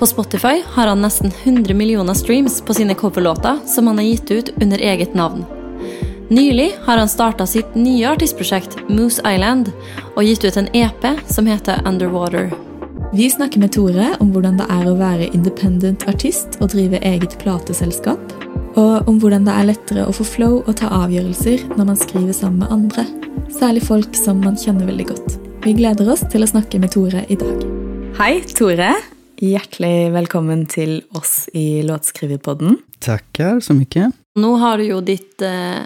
På Spotify har han nästan 100 miljoner streams på sina coverlåtar som han har gett ut under eget namn. Nylig har han startat sitt nya artistprojekt Moose Island och gett ut en EP som heter Underwater. Vi snakker med Tore om hvordan det er å være independent artist og drive eget plateselskap, og om hvordan det er lettere å få flow og ta avgjørelser når man skriver sammen med andre, særlig folk som man kjenner veldig godt. Vi gleder oss til å snakke med Tore i dag. Hei, Tore. Hjertelig velkommen til oss i Låtskriverpodden. Tackar så mycket. Nu har du ju ditt eh,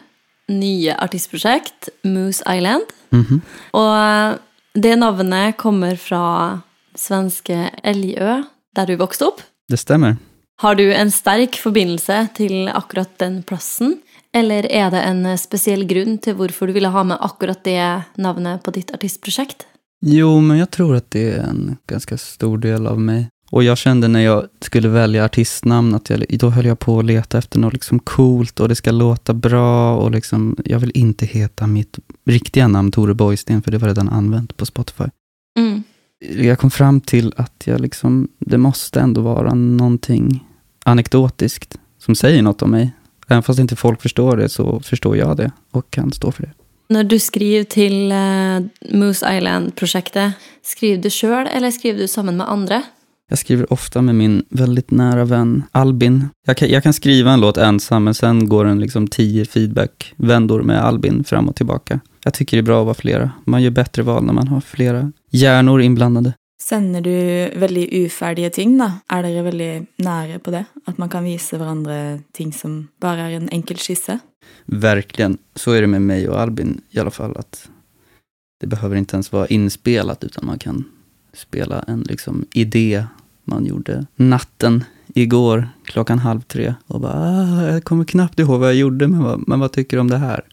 nya artistprojekt Moose Island. Mhm. Och eh, det namnet kommer från svenska Älgö, där du växte upp. Det stämmer. Har du en stark förbindelse till akkurat den platsen? Eller är det en eh, speciell grund till varför du ville ha med akkurat det namnet på ditt artistprojekt? Jo, men jag tror att det är en ganska stor del av mig. Och jag kände när jag skulle välja artistnamn att jag, då höll jag på att leta efter något liksom coolt och det ska låta bra och liksom, jag vill inte heta mitt riktiga namn Tore Boysten för det var redan använt på Spotify. Mm. Jag kom fram till att jag liksom, det måste ändå vara någonting anekdotiskt som säger något om mig. Även fast inte folk förstår det så förstår jag det och kan stå för det. När du skriver till eh, Moose Island-projektet, skriver du själv eller skriver du samman med andra? Jag skriver ofta med min väldigt nära vän Albin. Jag kan, jag kan skriva en låt ensam, men sen går den liksom tio feedback-vändor med Albin fram och tillbaka. Jag tycker det är bra att vara flera. Man gör bättre val när man har flera hjärnor inblandade. Sender du veldig uferdige ting, da? Er dere veldig nære på det? At man kan vise hverandre ting som bare er en enkel skisse? Verkligen. Så är det med mig och Albin i alla fall. att Det behöver inte ens vara inspelat, utan man kan spela en liksom idé man gjorde natten igår klockan halv tre. Och bara, ah, jag kommer knappt ihåg vad jag gjorde, men vad, men vad tycker du om det här?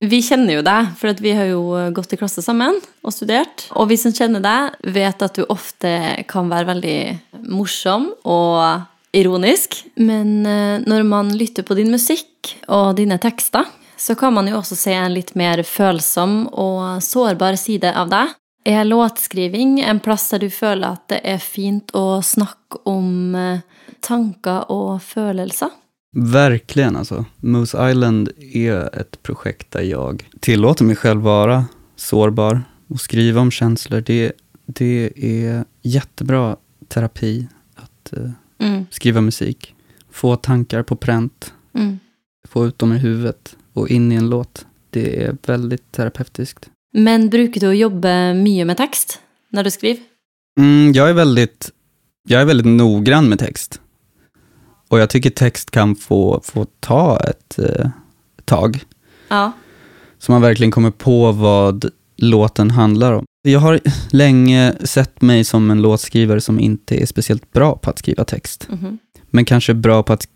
Vi känner ju dig, för att vi har ju gått i klasse tillsammans och studerat. Och vi som känner dig vet att du ofta kan vara väldigt morsom och ironisk. Men eh, när man lyssnar på din musik och dina texter så kan man ju också se en lite mer følsom och sårbar sida av dig. Är låtskriving en plats där du känner att det är fint att snacka om eh, tankar och känslor? Verkligen alltså. Moose Island är ett projekt där jag tillåter mig själv vara sårbar och skriva om känslor. Det, det är jättebra terapi att eh, Mm, skriva musik. Få tankar på pränt, mm. få ut dem i huvudet och in i en låt. Det är väldigt terapeutiskt. Men brukar du jobba mycket med text när du skriver? Mm, jag, är väldigt, jag är väldigt noggrann med text. Och jag tycker text kan få, få ta ett eh, tag. Ja. Så man verkligen kommer på vad låten handlar om. Jag har länge sett mig som en låtskrivare som inte är speciellt bra på att skriva text. mhm. Men kanske bra på att,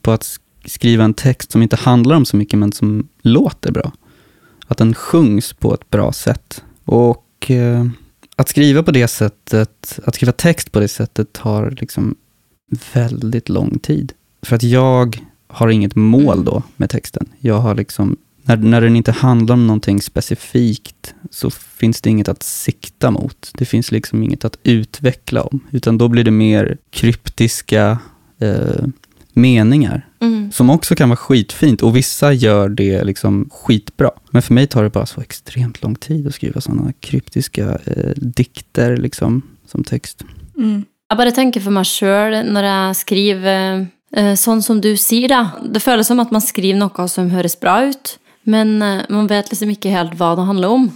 på att skriva en text som inte handlar om så mycket, men som låter bra. Att den sjungs på ett bra sätt. Och eh, att skriva på det sättet, att skriva text på det sättet tar liksom väldigt lång tid. För att jag har inget mål då med texten. Jag har liksom, när, när den inte handlar om någonting specifikt så finns det inget att sikta mot. Det finns liksom inget att utveckla om, utan då blir det mer kryptiska eh, meningar. Mm. Som också kan vara skitfint och vissa gör det liksom skitbra. Men för mig tar det bara så extremt lång tid att skriva sådana kryptiska eh, dikter liksom, som text. Mm. Jag bara tänker för mig själv när jag skriver eh, sånt som du säger. Da. Det känns som att man skriver något som hörs bra ut, men eh, man vet liksom inte helt vad det handlar om.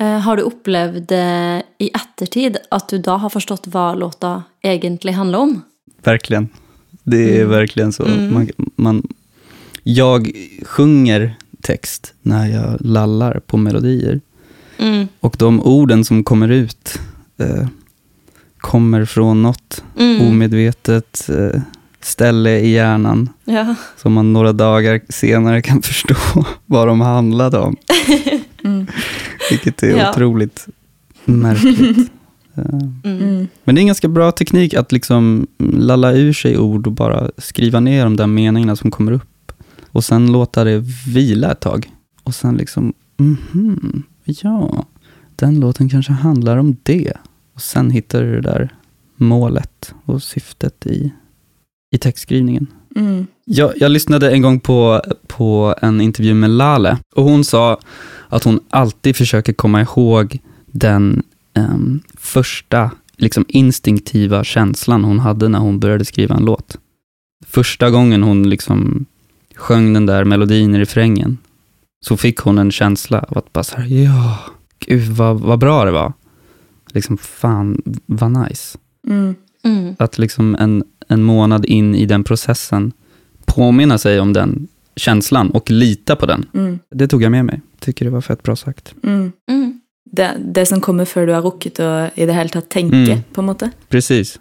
Eh, har du upplevt eh, i eftertid att du då har förstått vad låta egentligen handlar om? Verkligen. Det är Mm. verkligen så. Mm. Man, man, jag sjunger text när jag lallar på melodier. Mm. Och de orden som kommer ut eh, kommer från något Mm. omedvetet eh, ställe i hjärnan Ja. som man några dagar senare kan förstå vad de handlade om. Mm. Vilket är Ja. otroligt märkligt. Mm. Mm. Men det är en ganska bra teknik att liksom lalla ur sig ord och bara skriva ner de där meningarna som kommer upp. Och sen låta det vila ett tag. Och sen liksom, mhm, ja, den låten kanske handlar om det. Och sen hittar du det där målet och syftet i, i textskrivningen. Mm. Jag, jag lyssnade en gång på, på en intervju med Lale och hon sa att hon alltid försöker komma ihåg den em, första liksom instinktiva känslan hon hade när hon började skriva en låt. Första gången hon liksom sjöng den där melodin i refrängen så fick hon en känsla av att bara så här, ja, gud vad, vad bra det var. Liksom, fan vad nice. Mm. Mm. Att liksom en, en månad in i den processen påminna sig om den känslan och lita på den. Mm. Det tog jag med mig. Tycker det var fett bra sagt. Mm. Mm. Det, det som kommer før du har rukket å i det hele tatt tenke, Mm. på en måte. Precis.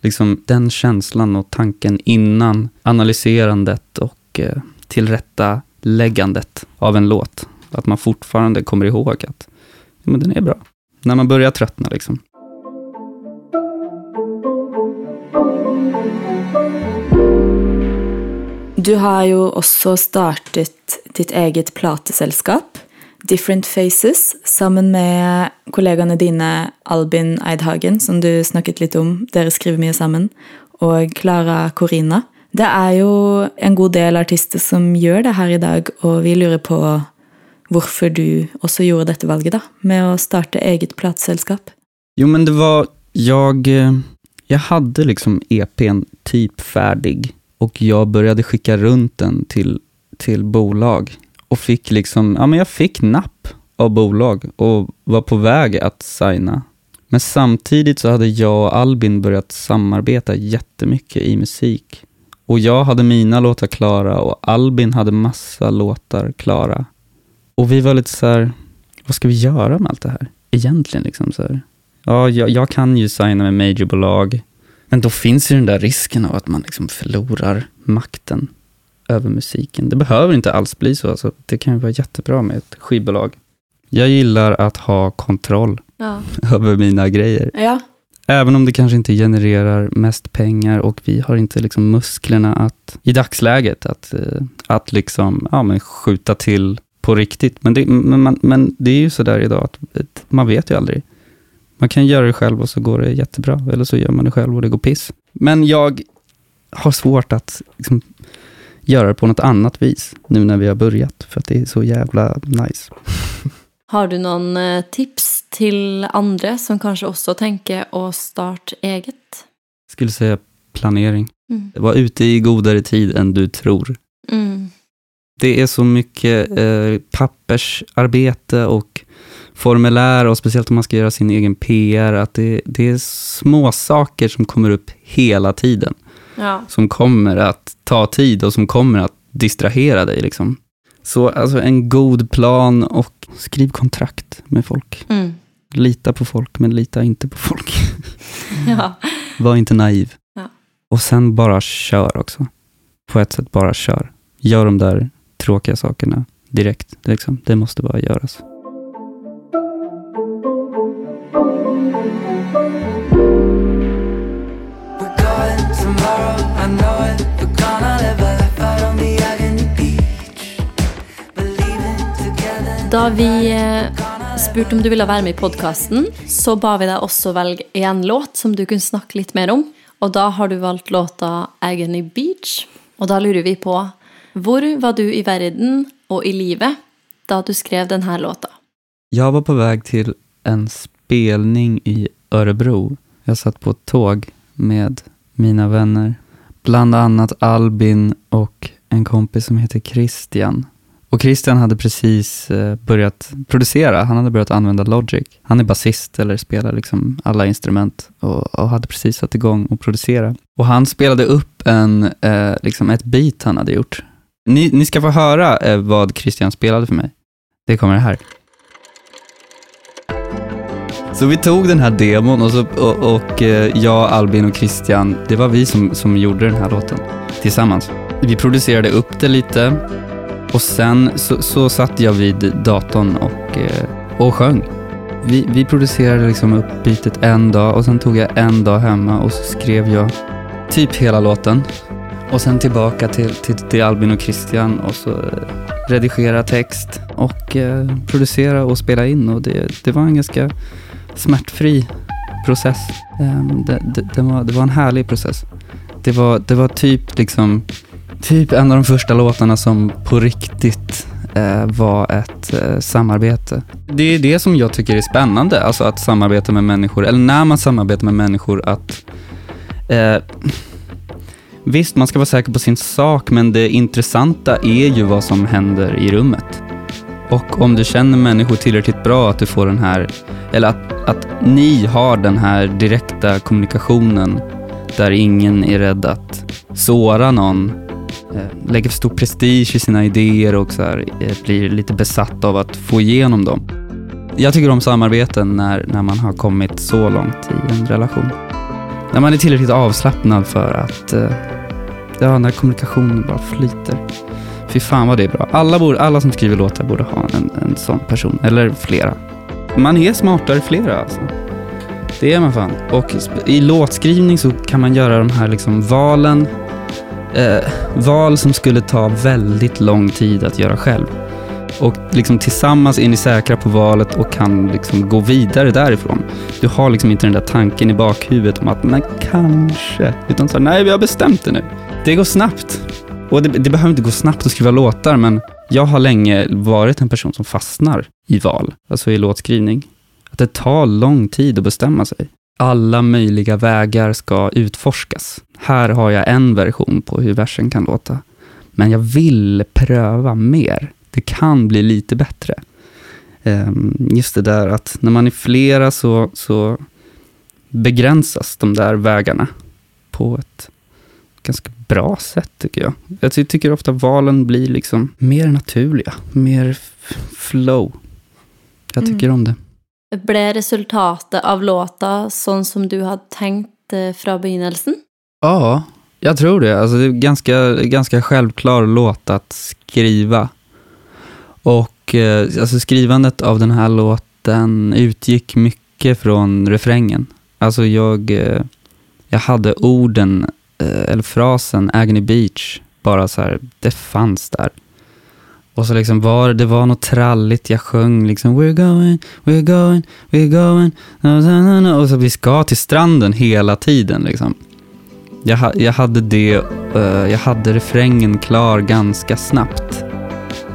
Liksom den känslan och tanken innan analyserandet och eh, tillrättaläggandet av en låt. Att man fortfarande kommer ihåg att ja, men den är bra. När man börjar tröttna liksom. Du har jo også startet ditt eget plateselskap, Different Faces, sammen med kollegaene dine Albin Eidhagen, som du snakket litt om, dere skriver mye sammen, og Klara Corina. Det er jo en god del artister som gjør det her i dag, og vi lurer på hvorfor du också gjorde dette valget, da, med å starte eget plateselskap. Jo, men det var, jag, eh, jag hade liksom EPn typ färdig och jag började skicka runt den till, till bolag och fick liksom, ja men jag fick napp av bolag och var på väg att signa. Men samtidigt så hade jag och Albin börjat samarbeta jättemycket i musik. Och jag hade mina låtar klara och Albin hade massa låtar klara. Och vi var lite så här, vad ska vi göra med allt det här? Egentligen liksom så här. Ja, jag, jag kan ju signa med majorbolag, men då finns ju den där risken av att man liksom förlorar makten över musiken. Det behöver inte alls bli så, alltså. det kan ju vara jättebra med ett skivbolag. Jag gillar att ha kontroll Ja. över mina grejer. Ja. Även om det kanske inte genererar mest pengar och vi har inte liksom musklerna att, i dagsläget, att, eh, att liksom, ja, men skjuta till på riktigt. Men det, men, man, men det är ju sådär idag att att man vet ju aldrig. Man kan göra det själv och så går det jättebra, eller så gör man det själv och det går piss. Men jag har svårt att liksom, göra det på något annat vis, nu när vi har börjat, för att det är så jävla nice. Har du någon eh, tips till andra som kanske också tänker att starta eget? Skulle säga planering. Mm. Var ute i godare tid än du tror. Mm. Det är så mycket eh, pappersarbete och formulär och speciellt om man ska göra sin egen PR, att det, det är små saker som kommer upp hela tiden. Ja. Som kommer att ta tid och som kommer att distrahera dig. Liksom. Så alltså en god plan och skriv kontrakt med folk. Mm. Lita på folk, men lita inte på folk. ja. Var inte naiv. Ja. Och sen bara kör också. På ett sätt, bara kör. Gör de där tråkiga sakerna direkt. Liksom. Det måste bara göras. Da vi eh, spurte om du ville være med i podkasten, så ba vi deg også velge én låt som du kunne snakke litt mer om. Og da har du valgt låta 'Agony Beach'. Og da lurer vi på hvor var du i verden og i livet da du skrev denne låta? Jag var på väg till en spelning i Örebro. Jag satt på ett tåg med mina vänner. Bland annat Albin och en kompis som heter Christian. Och Christian hade precis eh, börjat producera, han hade börjat använda Logic. Han är basist eller spelar liksom alla instrument och, och hade precis satt igång och producera. Och han spelade upp en, eh, liksom ett beat han hade gjort. Ni, ni ska få höra eh, vad Christian spelade för mig. Det kommer här. Så vi tog den här demon och, så, och, och eh, jag, Albin och Christian, det var vi som, som gjorde den här låten tillsammans. Vi producerade upp det lite och sen så, så satt jag vid datorn och, eh, och sjöng. Vi, vi producerade liksom upp bitet en dag och sen tog jag en dag hemma och så skrev jag typ hela låten. Och sen tillbaka till, till, till Albin och Christian och så eh, redigera text och eh, producera och spela in. Och det, det var en ganska smärtfri process. Ehm, det, det, det, var, det var en härlig process. Det var, det var typ liksom typ en av de första låtarna som på riktigt eh, var ett eh, samarbete. Det är det som jag tycker är spännande, alltså att samarbeta med människor, eller när man samarbetar med människor att eh, Visst, man ska vara säker på sin sak, men det intressanta är ju vad som händer i rummet. Och om du känner människor tillräckligt bra att du får den här, eller att, att ni har den här direkta kommunikationen där ingen är rädd att såra någon, eh, lägger för stor prestige i sina idéer och så här, eh, blir lite besatt av att få igenom dem. Jag tycker om samarbeten när, när man har kommit så långt i en relation. När man är tillräckligt avslappnad för att, eh, ja, när kommunikationen bara flyter. Fy fan vad det är bra. Alla, borde, alla som skriver låtar borde ha en, en sån person, eller flera. Man är smartare flera alltså. Det är man fan. Och i låtskrivning så kan man göra de här liksom valen, eh, val som skulle ta väldigt lång tid att göra själv. Och liksom tillsammans är ni säkra på valet och kan liksom gå vidare därifrån. Du har liksom inte den där tanken i bakhuvudet om att, nej, kanske. Utan så här, nej vi har bestämt det nu. Det går snabbt. Och det, det behöver inte gå snabbt att skriva låtar, men jag har länge varit en person som fastnar i val, alltså i låtskrivning. Att det tar lång tid att bestämma sig. Alla möjliga vägar ska utforskas. Här har jag en version på hur versen kan låta. Men jag vill pröva mer. Det kan bli lite bättre. Ehm, just det där att när man är flera så, så begränsas de där vägarna på ett ganska bra sätt tycker jag. Jag ty- tycker ofta valen blir liksom mer naturliga, mer flow. Jag tycker om det. Ble resultatet av låta sånn som du hadde tenkt eh, fra begynnelsen? Ja, jag tror det. Alltså det är ganska, ganska självklar låt att skriva. Och eh, alltså skrivandet av den här låten utgick mycket från refrängen. Alltså jag, eh, jag hade orden, Eh, eller frasen Agony Beach, bara så här, det fanns där. Och så liksom var det var något tralligt, jag sjöng liksom We're going, we're going, we're going, na, na, na, och så vi ska till stranden hela tiden liksom. Jag, jag hade det, uh, jag hade refrängen klar ganska snabbt.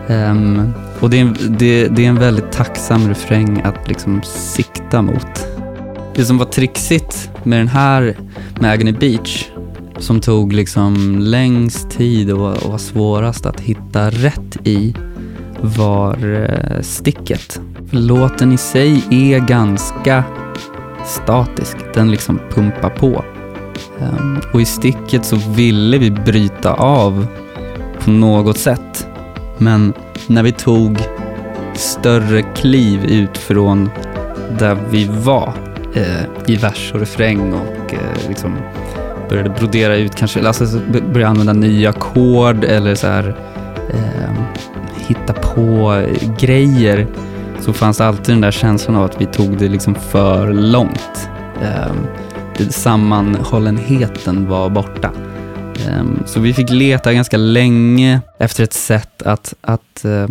Um, och det är, en, det, det är en väldigt tacksam refräng att liksom sikta mot. Det som var trixigt med den här, med Agony Beach, som tog liksom längst tid och, och var svårast att hitta rätt i, var eh, sticket. För låten i sig är ganska statisk, den liksom pumpar på. Ehm, och i sticket så ville vi bryta av på något sätt. Men när vi tog större kliv ut från där vi var eh, i vers och refräng och eh, liksom började brodera ut kanske, alltså började använda nya ackord eller så här eh, hitta på grejer så fanns det alltid den där känslan av att vi tog det liksom för långt. Eh, sammanhållenheten var borta. Eh, Så vi fick leta ganska länge efter ett sätt att, att, eh,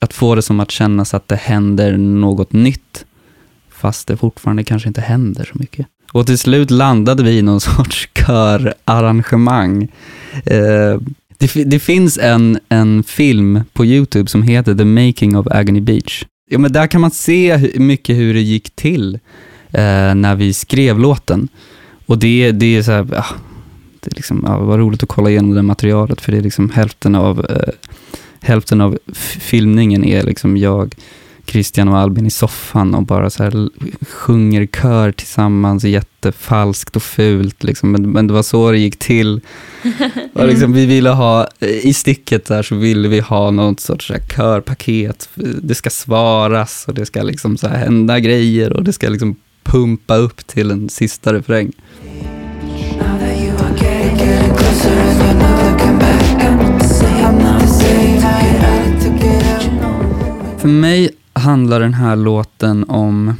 att få det som att kännas att det händer något nytt, fast det fortfarande kanske inte händer så mycket. Och till slut landade vi i någon sorts körarrangemang. Eh, Det, det finns en, en film på YouTube som heter The Making of Agony Beach. Ja, men där kan man se hur, mycket hur det gick till eh, när vi skrev låten. Och det, det är så här, ja, det är liksom, ah, ja, det var roligt att kolla igenom det materialet för det är liksom hälften av, eh, hälften av filmningen är liksom jag, Christian och Albin i soffan och bara så här sjunger kör tillsammans jättefalskt och fult. Liksom. Men, men det var så det gick till. Och liksom, mm. vi ville ha, I sticket där så ville vi ha något sorts så här körpaket. Det ska svaras och det ska liksom så här hända grejer och det ska liksom pumpa upp till en sista refräng. För mig handlar den här låten om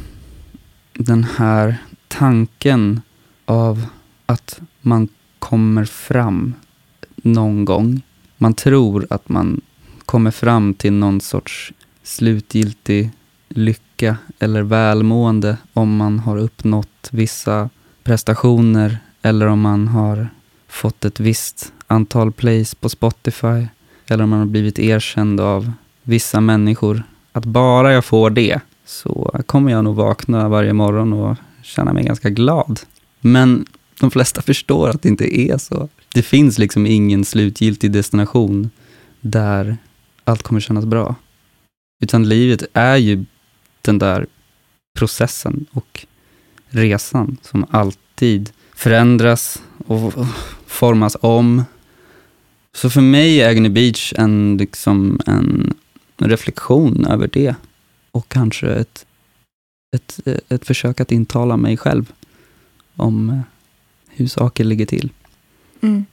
den här tanken av att man kommer fram någon gång. Man tror att man kommer fram till någon sorts slutgiltig lycka eller välmående om man har uppnått vissa prestationer eller om man har fått ett visst antal plays på Spotify eller om man har blivit erkänd av vissa människor att bara jag får det så kommer jag nog vakna varje morgon och känna mig ganska glad. Men de flesta förstår att det inte är så. Det finns liksom ingen slutgiltig destination där allt kommer kännas bra. Utan livet är ju den där processen och resan som alltid förändras och formas om. Så för mig är Agony Beach en, liksom en reflektion över det och kanske ett, ett, ett försök att intala mig själv om eh, hur saker ligger till. Mm.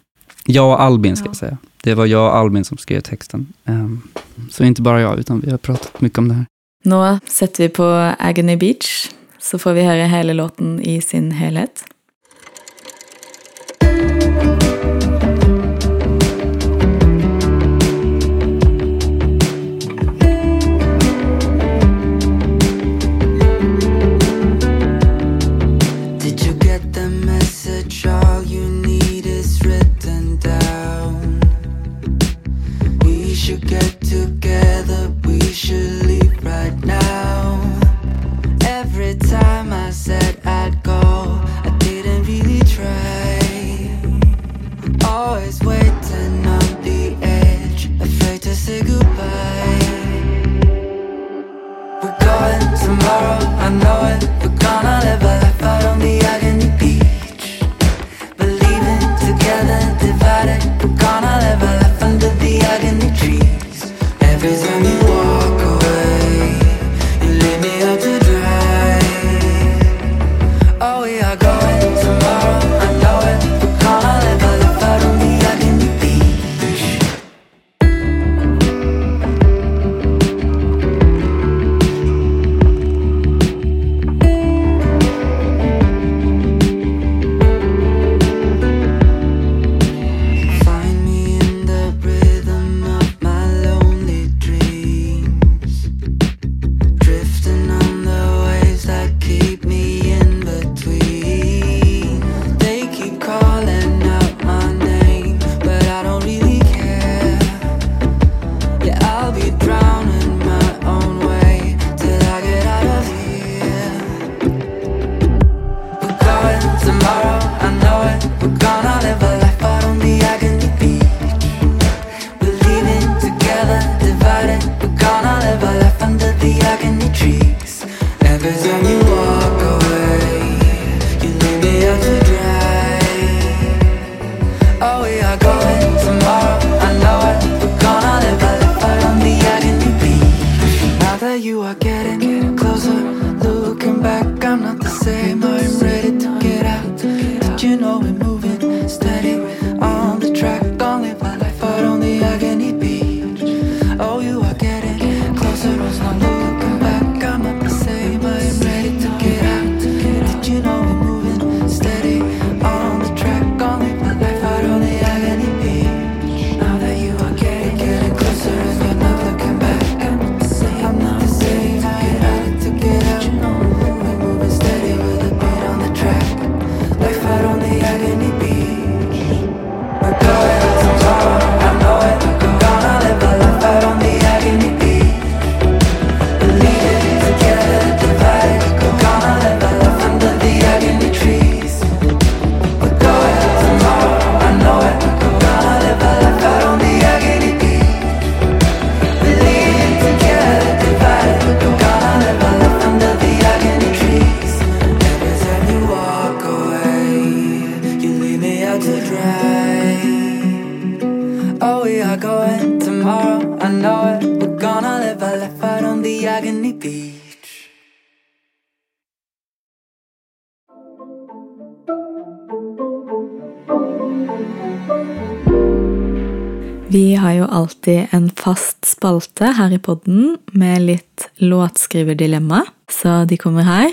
Jag och Albin ska ja. jag säga. Det var jag och Albin som skrev texten. Um, så inte bara jag, utan vi har pratat mycket om det här. Nå sätter vi på Agony Beach så får vi höra hela låten i sin helhet. Alltid en fast spalte her i podden med litt låtskriverdilemma, så de kommer her.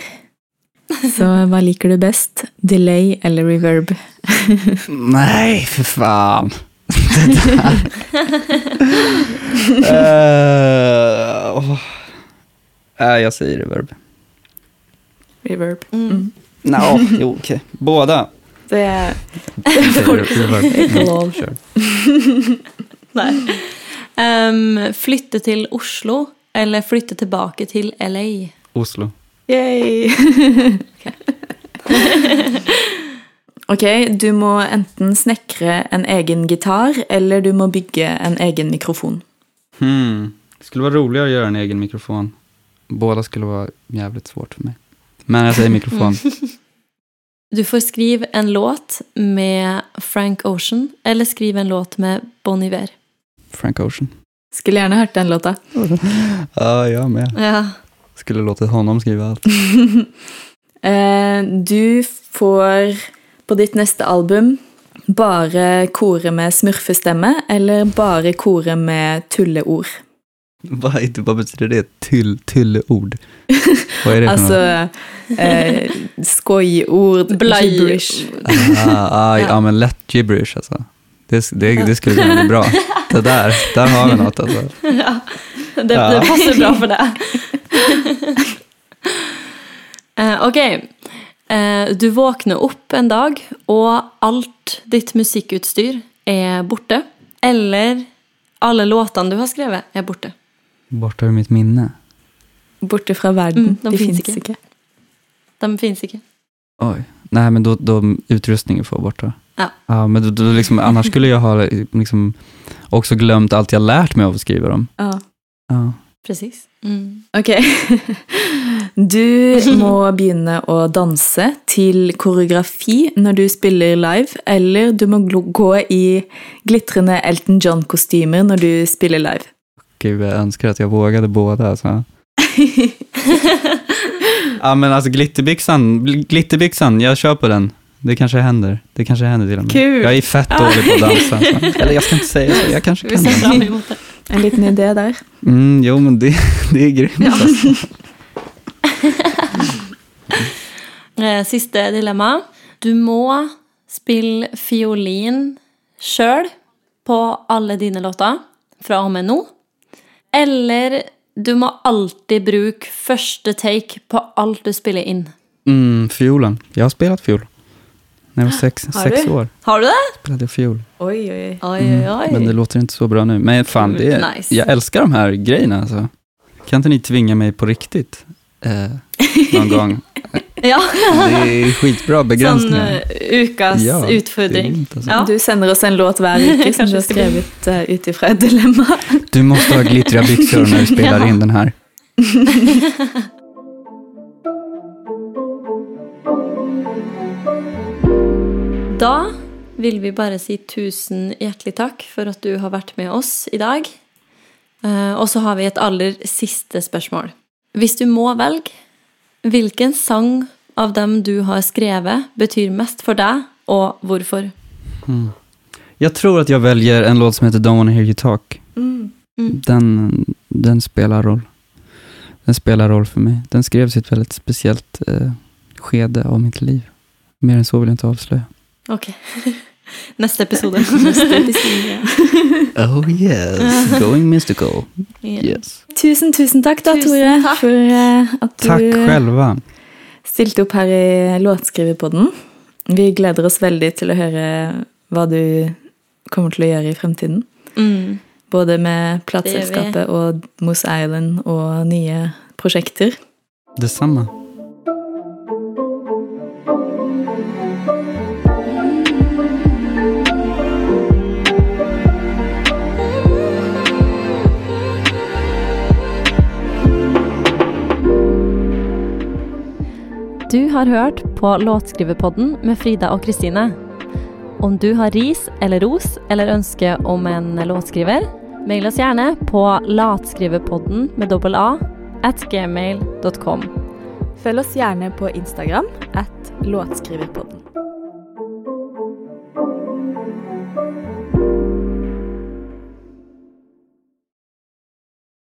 Så hva liker du best? Delay eller reverb? Nej, för fan. Det där. Eh, åh. Nej, jag säger reverb. Reverb. Mm. No, jo, okej. Båda. Det er reverb. Kör. Nej. Ehm, flytte til Oslo eller flytte tilbake til LA? Oslo. Yay! ok, du må enten snekre en egen gitar, eller du må bygge en egen mikrofon. Hmm. Det skulle vara roligare att göra en egen mikrofon. Båda skulle vara jävligt svårt för mig. Men jag säger mikrofon. Du får skrive en låt med Frank Ocean eller skrive en låt med Bon Iver. Frank Ocean. Skulle gjerne hørt den låta. Ja, jag med. Ja. Skulle låtit honom skriva allt. Eh, du får på ditt neste album bare kore med smurfestemme, eller bare kore med tulleord. Vad, vad betyder det? Tyll, tylleord? Vad är det för Altså eh, skojord, Blaj. gibberish. något? Ah, ah, ja, men lätt gibberish alltså. Det, det, det skulle kunna bli bra. Det där, där har vi något alltså. ja. Det, Ja. det passer bra for deg. Eh, ok. Eh, du våkner opp en dag, og alt ditt musikkutstyr er borte. Eller alle låtene du har skrevet, er borte. Borta ur mitt minne. Borte fra verden. Mm, de de finnes fins ikke. ikke. De fins ikke. Oj. Nej, men då, då utrustningen får borta. Ja. men då, då liksom, annars skulle jag ha liksom, också glömt allt jag lärt mig av att skriva dem. Ja. Ja. Precis. Mm. Ok. Du må begynne å danse til koreografi når du spiller live, eller du må gå i glitrende Elton John-kostymer når du spiller live. Gud, jag önskar att jag vågade båda. Alltså. ja, men alltså glitterbyxan, glitterbyxan, jag kör på den. Det kanske händer. Det kanske händer till och med. Kul. Jag är fett dålig på att dansa. Eller jag ska inte säga så, jag kanske Vi kan ser dansa. fram emot det. En liten idé der. Mm, jo, men det, det är grymt. Alltså. Eh, Siste dilemma. Du må spille fiolin sjøl på alle dine låter fra og med nå. Eller du må alltid bruke første take på alt du spiller inn. Mm, fiolen. Jag har spelat fiol. När jag var sex, Har sex du? år Har du det? spelade jag fiol. Oi, oi. Oi, Mm. Men det låter inte så bra nu. Men fan, det är, Nice. jag älskar de här grejerna. Alltså. Kan inte ni tvinga mig på riktigt? Eh, någon gång. Ja, Det är skitbra begränsningar. eh, ukas Ja, grymt, alltså. Ja. Du sender oss en låt hver uke som du har skrevet uh, ut ifra et dilemma. Du måste ha glittriga byxor när du spelar Ja. in den här. Da vil vi bare si tusen hjertelig takk for at du har vært med oss i dag. Eh, så har vi et aller siste spørsmål. Hvis du må velge, hvilken sang av dem du har skrevet, betyr mest for deg, og hvorfor? Jag tror att jag väljer en låt som heter Don't wanna hear you talk. Mm. Mm. Den, den spelar roll. Den spelar roll för mig. Den skrevs i ett väldigt speciellt eh, skede av mitt liv. Mer än så vill jag inte avslöja. Ok. Neste episode. Neste episode. Oh yes, going mystical. Yes. Tusen, tusen takk da, Tusen Tore, takk. for eh, at du Tack själva. stilte opp her i Låtskriverpodden. Vi gleder oss veldig til å høre hva du kommer til å gjøre i fremtiden. Mm. Både med Det plateselskapet og Moose Island og nye prosjekter. Detsamma. Har hørt på Låtskriverpodden med Frida og Kristine. Om du har ris eller ros eller ønske om en låtskriver, mail oss gjerne på latskriverpodden med dobbel A at gmail.com. Følg oss gjerne på Instagram at Låtskriverpodden.